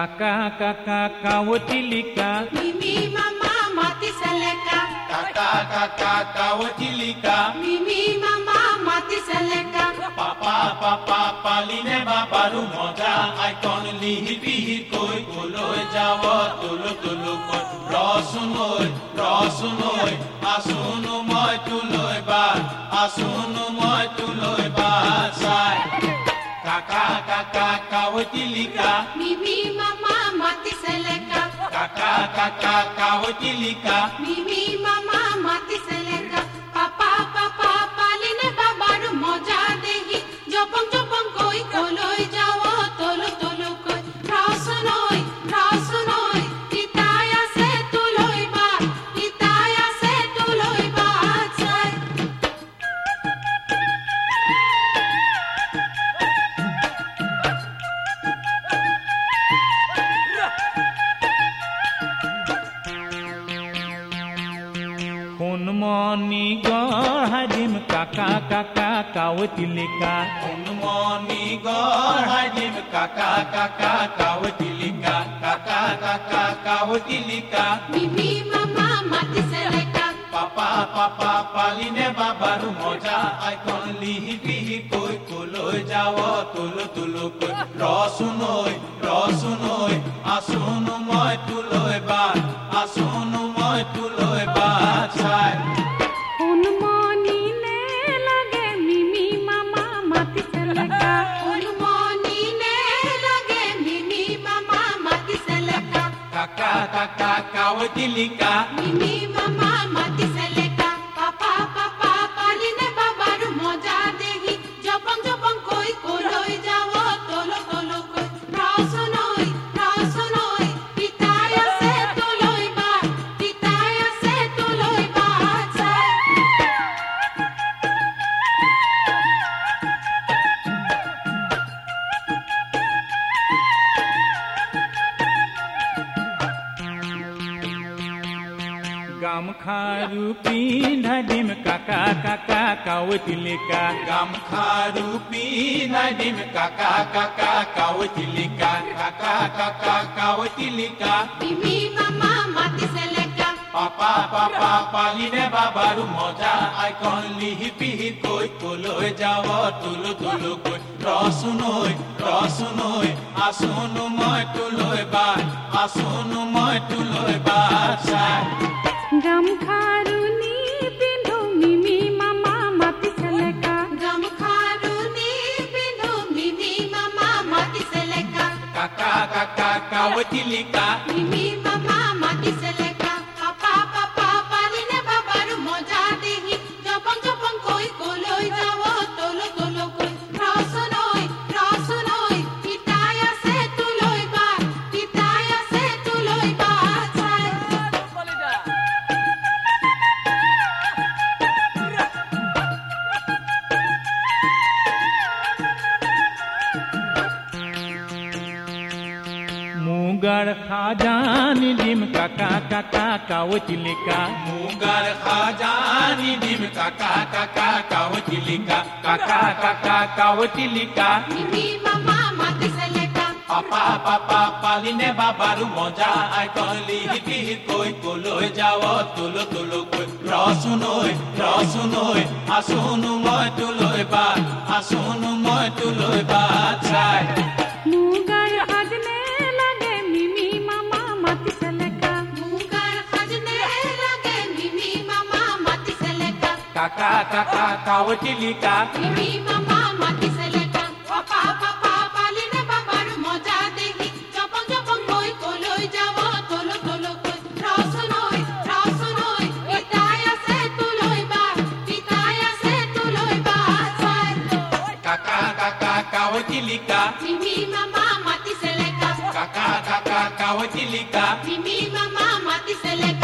Kakak kakak kawatilika Mimi mama mati seleka Kakak kakak kawatilika Mimi mama mati seleka পাপা পাপা পালিনে বাবাৰু মজা icon লিহি বিহি কৈ কলৈ যাব তুলু তুলু কৈ ৰচুনৈ ৰচুনৈ আছোনো মই তোলৈ καοτιλικά. Μη μη μαμά μα τη σελέκα. Κακά κακά καοτιλικά. Μη μη μαμά μα τη σελέκα. সোণমণি গঢ়াদিম কাকা কাকা কাৱতিলিকা মনি গঢ়াই দিম কাকা কাকা কাৱতিলিকা কাকা কাকা কাৱতিলিকা Mimi mama mati seleka পাপা পাপা পালিনে বাবাৰু মজা আইকন লিহি বিহি কৈ কলৈ যাৱ তুলু তুলু কৈ ৰচুনৈ ৰচুনৈ আছোনো মই তোলৈ বা আছোনো Kaka, kaka, kawadilika. caca mama, mati. গামখাৰু পিন্ধাদিম কাকা কাকা কাৱতিলিকা গামখাৰু পিন্ধাই দিম কাকা কাকা কাৱতিলিকা কাকা কাকা কাৱতিলিকা Mimi mama mati seleka পাপা পাপা পালিনে বাবাৰু মজা আইকন লিহি পিহি কৈ কলৈ যাব তুলু তুলু কৈ ৰচুনৈ ৰচুনৈ আছোনো মই তোলৈ বা আছোনো মই তোলৈ বা চাই Kawatili ka, mimi ma. মুগাৰ খাজানি দিম কাকা কাকা কাৱতিলিকা মুগাৰ খাজানি দিম কাকা কাকা কাৱতিলিকা কাকা কাকা Mimi mama mati পাপা পাপা পালিনে বাবাৰু মজা আই লিহি পিহি কৈ কলৈ যাৱ তুলু তুলু কৈ ৰচুনৈ ৰচুনৈ আছোনো মই তোলৈ বা আছোনো মই তোলৈ বা চাই kaka kaka kawotilika mlima mama kiseleka wapapa papa line babar moja dehi jopong jopong moi koloi jawo tolo tolo koi rasunoi rasunoi itaya se tuloi ba itaya se tuloi ba sai kaka kaka kawotilika mlima mama kiseleka kaka kaka kawotilika mlima mama kiseleka